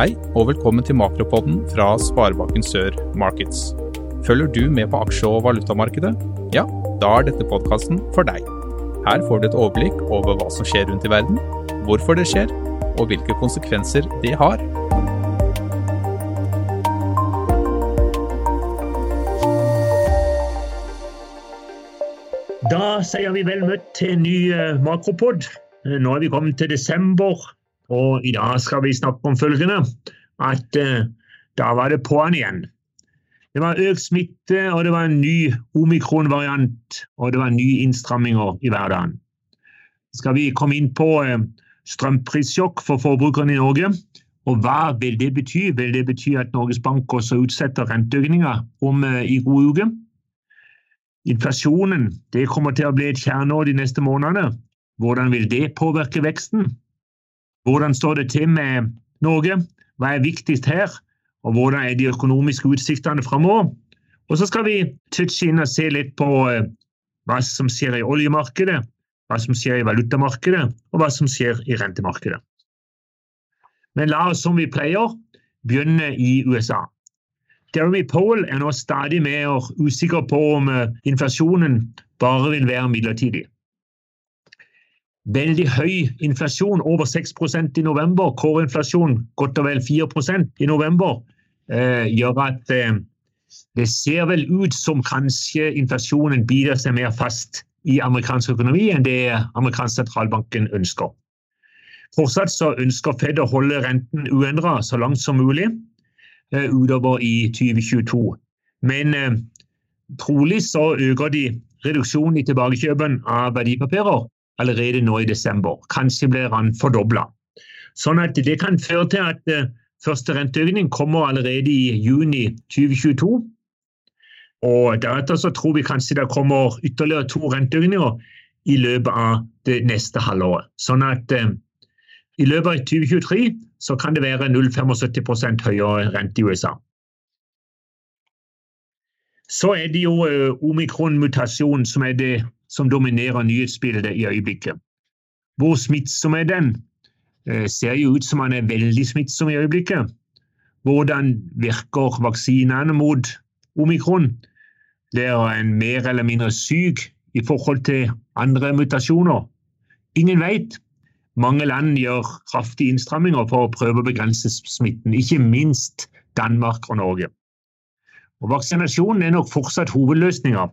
Hei, og velkommen til Makropodden fra Sparebanken Sør Markets. Følger du med på aksje- og valutamarkedet? Ja, da er dette podkasten for deg. Her får du et overblikk over hva som skjer rundt i verden, hvorfor det skjer, og hvilke konsekvenser det har. Da sier vi vel møtt til en ny eh, makropod. Eh, Nå er vi kommet til desember, og i dag skal vi snakke om følgende. At eh, da var det på'n igjen. Det var økt smitte, og det var en ny omikron-variant, og det var nye innstramminger i hverdagen. Skal vi komme inn på eh, strømprissjokk for forbrukerne i Norge? Og hva vil det bety? Vil det bety at Norges Bank også utsetter renteøkninger om eh, i god uke? Inflasjonen det kommer til å bli et kjerneår de neste månedene. Hvordan vil det påvirke veksten? Hvordan står det til med Norge? Hva er viktigst her? Og hvordan er de økonomiske utsiktene framover? Og så skal vi touche inn og se litt på eh, hva som skjer i oljemarkedet, hva som skjer i valutamarkedet, og hva som skjer i rentemarkedet. Men la oss, som vi pleier, begynne i USA. Jeremy Powell er nå stadig mer usikker på om eh, inflasjonen bare vil være midlertidig. Veldig høy inflasjon, over 6% i november, kåreinflasjon godt og vel 4% i november, eh, gjør at eh, det ser vel ut som kanskje inflasjonen biter seg mer fast i amerikansk økonomi enn det amerikansk sentralbanken ønsker. Fortsatt så ønsker Fed å holde renten uendra så langt som mulig eh, utover i 2022. Men eh, trolig så øker de reduksjonen i tilbakekjøpen av verdipapirer allerede nå i desember. Kanskje blir han fordobla. Sånn at det kan føre til at eh, første renteøkning kommer allerede i juni 2022. Og deretter så tror vi kanskje det kommer ytterligere to renteøkninger i løpet av det neste halvåret. Sånn at eh, i løpet av 2023 så kan det være 0,75% høyere rente i USA. Så er det jo eh, omikron-mutasjonen som er det som dominerer nyhetsbildet i øyeblikket. Hvor smittsom er den? Eh, ser jo ut som han er veldig smittsom i øyeblikket. Hvordan virker vaksinene mot omikron? Blir en mer eller mindre syk i forhold til andre mutasjoner? Ingen vet. Mange land gjør kraftige innstramminger for å prøve å begrense smitten, ikke minst Danmark og Norge. Og Vaksinasjon er nok fortsatt hovedløsninga,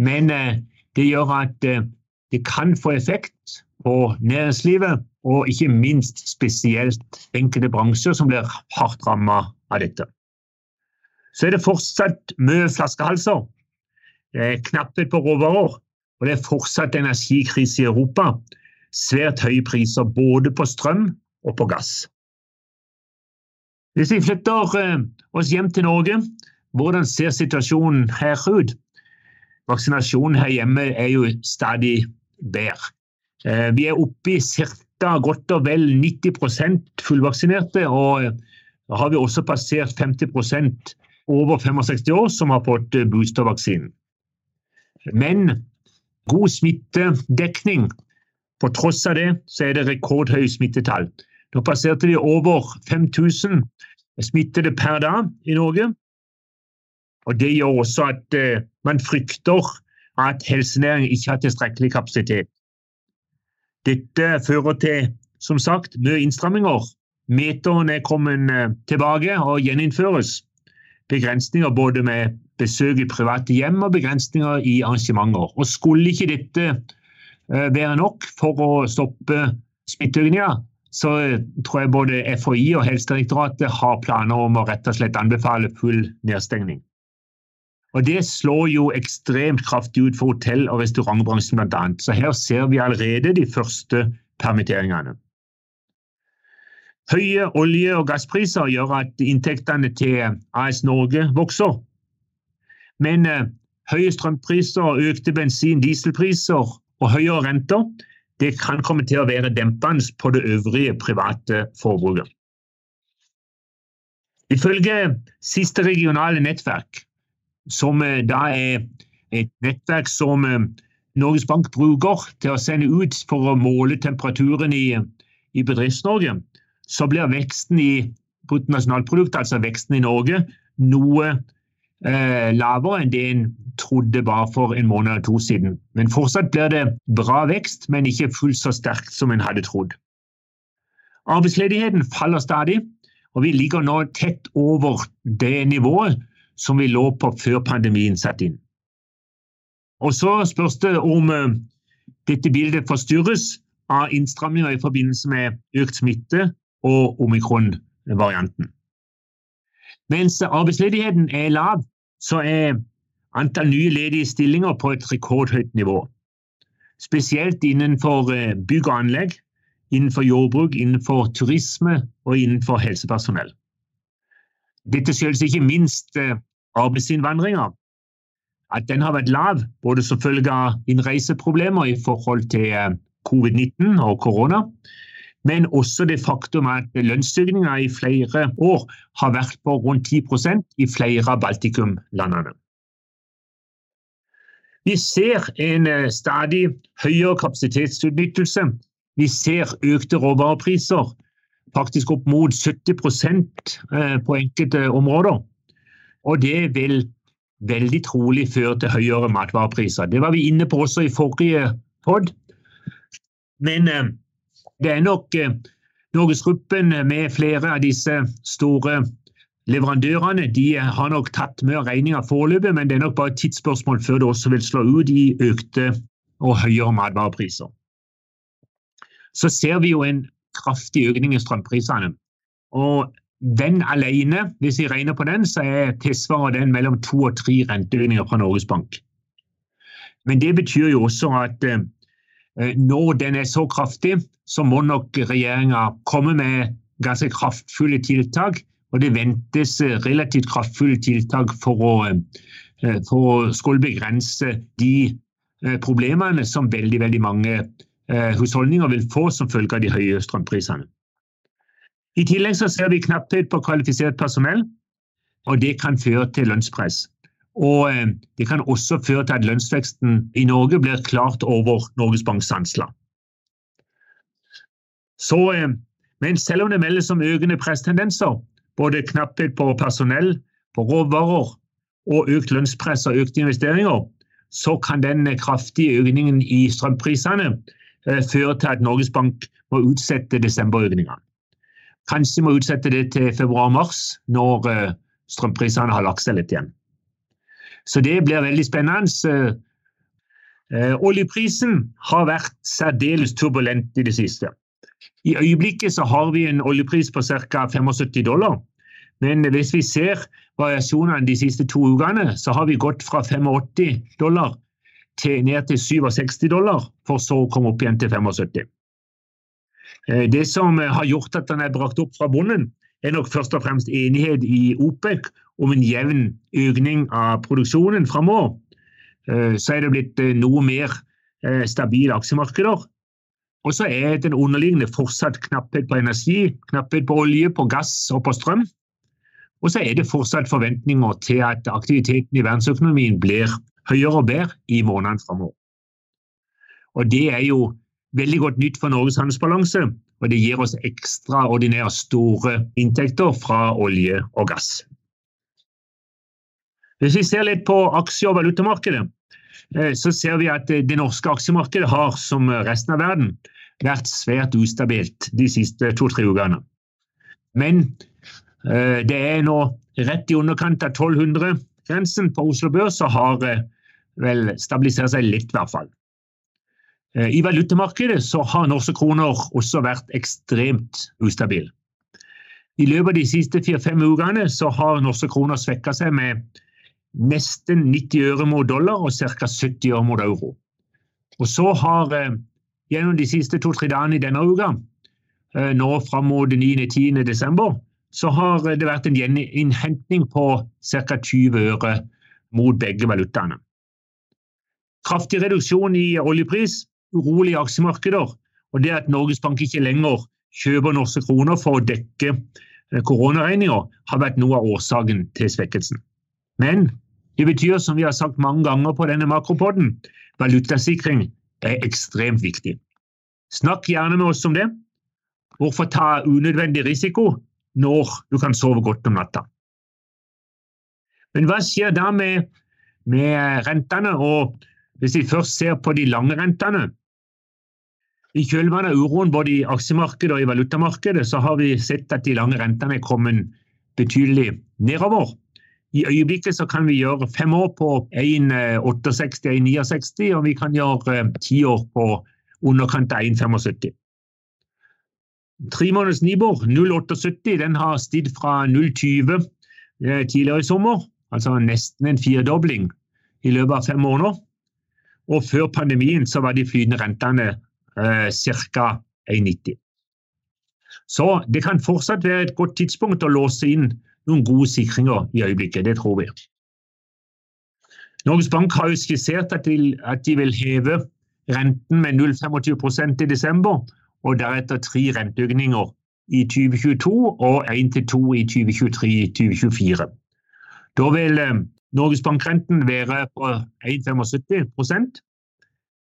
men eh, det gjør at eh, det kan få effekt på næringslivet, og ikke minst spesielt enkelte bransjer som blir hardt rammet av dette. Så er det fortsatt mye flaskehalser. Det er knapphet på råvarer, og det er fortsatt energikrise i Europa. Svært høye priser både på strøm og på gass. Hvis vi flytter eh, oss hjem til Norge, hvordan ser situasjonen her ut? Vaksinasjonen her hjemme er jo stadig bedre. Eh, vi er oppe i ca. godt og vel 90 fullvaksinerte, og eh, da har vi også passert 50% over 65 år som har fått boostervaksinen. Men god smittedekning på tross av det så er det rekordhøye smittetall. Nå passerte vi over 5000 smittede per dag i Norge. Og Det gjør også at eh, man frykter at helsenæringen ikke har tilstrekkelig kapasitet. Dette fører til som sagt, mye innstramminger. Meteren er kommet uh, tilbake og gjeninnføres. Begrensninger både med besøk i private hjem og begrensninger i arrangementer. Og Skulle ikke dette uh, være nok for å stoppe smitteøkninga, så tror jeg både FHI og Helsedirektoratet har planer om å rett og slett anbefale full nedstengning. Og Det slår jo ekstremt kraftig ut for hotell- og restaurantbransjen bl.a. Så her ser vi allerede de første permitteringene. Høye olje- og gasspriser gjør at inntektene til AS Norge vokser. Men eh, høye strømpriser, økte bensin- og dieselpriser og høyere renter det kan komme til å være dempende på det øvrige private forbruket. Ifølge siste regionale nettverk som eh, da er et nettverk som eh, Norges Bank bruker til å sende ut for å måle temperaturen i, i Bedrifts-Norge, så blir veksten i bruttonasjonalprodukt, altså veksten i Norge, noe eh, lavere enn det en trodde bare for en måned eller to siden. Men fortsatt blir det bra vekst, men ikke fullt så sterkt som en hadde trodd. Arbeidsledigheten faller stadig, og vi ligger nå tett over det nivået som vi lå på før pandemien satte inn. Og Så spørs det om uh, dette bildet forstyrres av innstramninger i forbindelse med økt smitte og omikron-varianten. Mens arbeidsledigheten er lav, så er antall nye ledige stillinger på et rekordhøyt nivå. Spesielt innenfor uh, bygg og anlegg, innenfor jordbruk, innenfor turisme og innenfor helsepersonell. Dette skyldes ikke minst uh, arbeidsinnvandringa, at den har vært lav, både som følge av innreiseproblemer i forhold til eh, covid-19 og korona, men også det faktum at lønnsstigninga i flere år har vært på rundt 10% i flere av Baltikum-landene. Vi ser en eh, stadig høyere kapasitetsutnyttelse. Vi ser økte råvarepriser, faktisk opp mot 70 eh, på enkelte områder. Og det vil veldig trolig føre til høyere matvarepriser. Det var vi inne på også i forrige pod. Men eh, det er nok eh, Norgesgruppen med flere av disse store leverandørene de har nok tatt med regninga foreløpig, men det er nok bare et tidsspørsmål før det også vil slå ut i økte og høyere matvarepriser. Så ser vi jo en kraftig økning i strømprisene. Og den alene, hvis vi regner på den, så er tilsvarer den mellom to og tre renteøkninger fra Norges Bank. Men det betyr jo også at eh, når den er så kraftig, så må nok regjeringa komme med ganske kraftfulle tiltak. Og det ventes relativt kraftfulle tiltak for å, eh, for å skulle begrense de eh, problemene som veldig, veldig mange eh, husholdninger vil få som følge av de høye strømprisene. I tillegg så ser vi knapphet på kvalifisert personell, og det kan føre til lønnspress. Og eh, det kan også føre til at lønnsveksten i Norge blir klart over Norges Banks anslag. Så, eh, men selv om det meldes om økende presstendenser, både knapphet på personell, på råvarer og økt lønnspress og økte investeringer, så kan den kraftige økningen i strømprisene eh, føre til at Norges Bank må utsette desemberøkningene. Kanskje må utsette det til februar-mars, når eh, strømprisene har lagt seg litt igjen. Så det blir veldig spennende. Eh, oljeprisen har vært særdeles turbulent i det siste. I øyeblikket så har vi en oljepris på ca. 75 dollar. Men hvis vi ser variasjonene de siste to ukene, så har vi gått fra 85 dollar til ned til 67 dollar, for så å komme opp igjen til 75. Eh, det som eh, har gjort at den er brakt opp fra bunnen, er nok først og fremst enighet i OPEC om en jevn økning av produksjonen framover. Eh, så er det blitt noe mer stabile aksjemarkeder. Og så er den underliggende fortsatt knapphet på energi, knapphet på olje, på gass og på strøm. Og så er det fortsatt forventninger til at aktiviteten i verdensøkonomien blir høyere og bedre i månedene framover. Og det er jo veldig godt nytt for Norges handelsbalanse, og det gir oss ekstraordinært store inntekter fra olje og gass. Hvis vi ser litt på aksje- og valutamarkedet, eh, så ser vi at det norske aksjemarkedet har, som resten av verden, vært svært ustabilt de siste to-tre ukene. Men eh, det er nå rett i underkant av 1200-grensen på Oslo Børs, har eh, vel stabilisert seg litt, i hvert fall. Eh, I valutamarkedet så har norske kroner også vært ekstremt ustabil. I løpet av de siste fire-fem ukene så har norske kroner svekka seg med nesten 90 øre mot dollar og ca. 70 øre mot euro. Og så har eh, gjennom de siste to-tre dagene i denne uka, nå fram mot 9.-10. så har det vært en gjeninnhentning på ca. 20 øre mot begge valutaene. Kraftig reduksjon i oljepris urolige aksjemarkeder, og det at Norges Bank ikke lenger kjøper norske kroner for å dekke eh, koronaregninger, har vært noe av årsaken til svekkelsen. Men det betyr, som vi har sagt mange ganger på denne makropoden, valutasikring er ekstremt viktig. Snakk gjerne med oss om det. Hvorfor ta unødvendig risiko når du kan sove godt om natta. Men hva skjer da med, med rentene? Og hvis vi først ser på de lange rentene I kjølvannet av uroen både i aksjemarkedet og i valutamarkedet, så har vi sett at de lange rentene er kommet betydelig nedover. I øyeblikket så kan vi gjøre fem år på 1,68-1,69, og vi kan gjøre eh, ti år på underkant av 1,75. Tre måneders Nibor 0,78 den har stiget fra 0,20 eh, tidligere i sommer, altså nesten en firedobling i løpet av fem måneder. Og før pandemien så var de flytende rentene eh, ca. 1,90. Så det kan fortsatt være et godt tidspunkt å låse inn noen gode sikringer i øyeblikket. Det tror vi. Norges Bank har jo skissert at de, at de vil heve renten med 0,25% i desember, og deretter tre renteøkninger i 2022 og 1-2 i 2023-2024. Da vil eh, Norges Bank-renten være på 1,75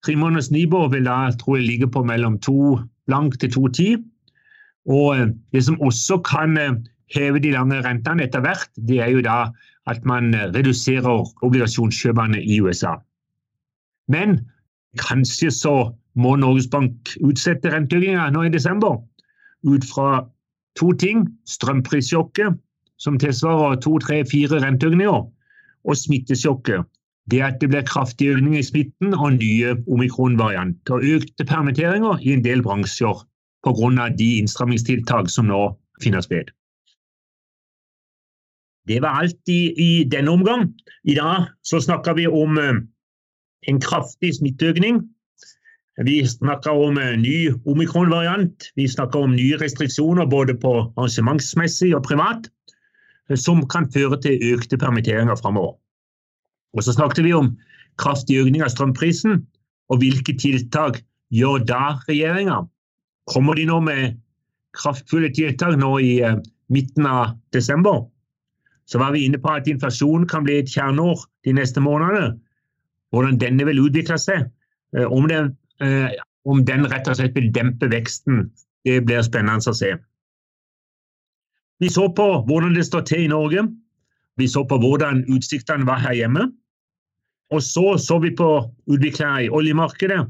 Tre måneders nivå vil da tror jeg ligge på mellom 2 blank til 2,10. Og eh, det som også kan eh, heve de lange rentene etter hvert, det er jo da at man reduserer obligasjonskjøpene i USA. Men kanskje så må Norges Bank utsette renteøkninga nå i desember ut fra to ting. Strømprissjokket, som tilsvarer to, tre, fire renteøkninger, og smittesjokket. Det at det blir kraftig økning i smitten og nye omikron-variant, og økte permitteringer i en del bransjer pga. de innstrammingstiltak som nå finner sted. Det var alt i, i denne omgang. I dag så snakker vi om uh, en kraftig smitteøkning. Vi snakker om uh, ny omikron-variant. Vi snakker om nye restriksjoner både på arrangementsmessig og privat, uh, som kan føre til økte permitteringer framover. Og så snakket vi om kraftig økning av strømprisen, og hvilke tiltak gjør da regjeringa? Kommer de nå med kraftfulle tiltak nå i midten av desember? så var vi inne på at inflasjonen kan bli et kjerneår de neste månedene. Hvordan denne vil utvikle seg. Eh, om eh, om den rett og slett vil dempe veksten, det blir spennende å se. Vi så på hvordan det står til i Norge. Vi så på hvordan utsiktene var her hjemme. Og så så vi på utviklinga i oljemarkedet,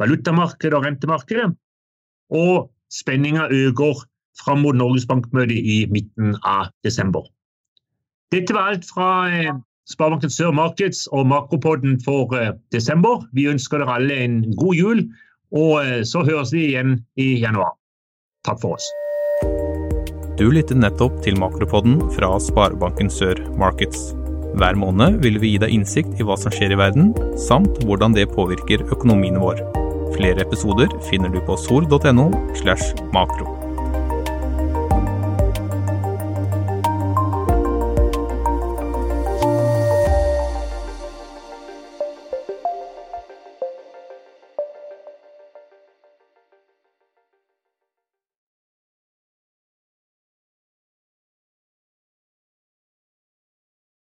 valutamarkedet og rentemarkedet. Og spenninga øker fram mot Norges Bankmøte i midten av desember. Dette var alt fra eh, Sparebanken Sør Markets og Makropodden for eh, desember. Vi ønsker dere alle en god jul, og eh, så høres vi igjen i januar. Takk for oss. Du lyttet nettopp til Makropodden fra Sparebanken Sør Markets. Hver måned vil vi gi deg innsikt i hva som skjer i verden, samt hvordan det påvirker økonomien vår. Flere episoder finner du på sol.no slash makro.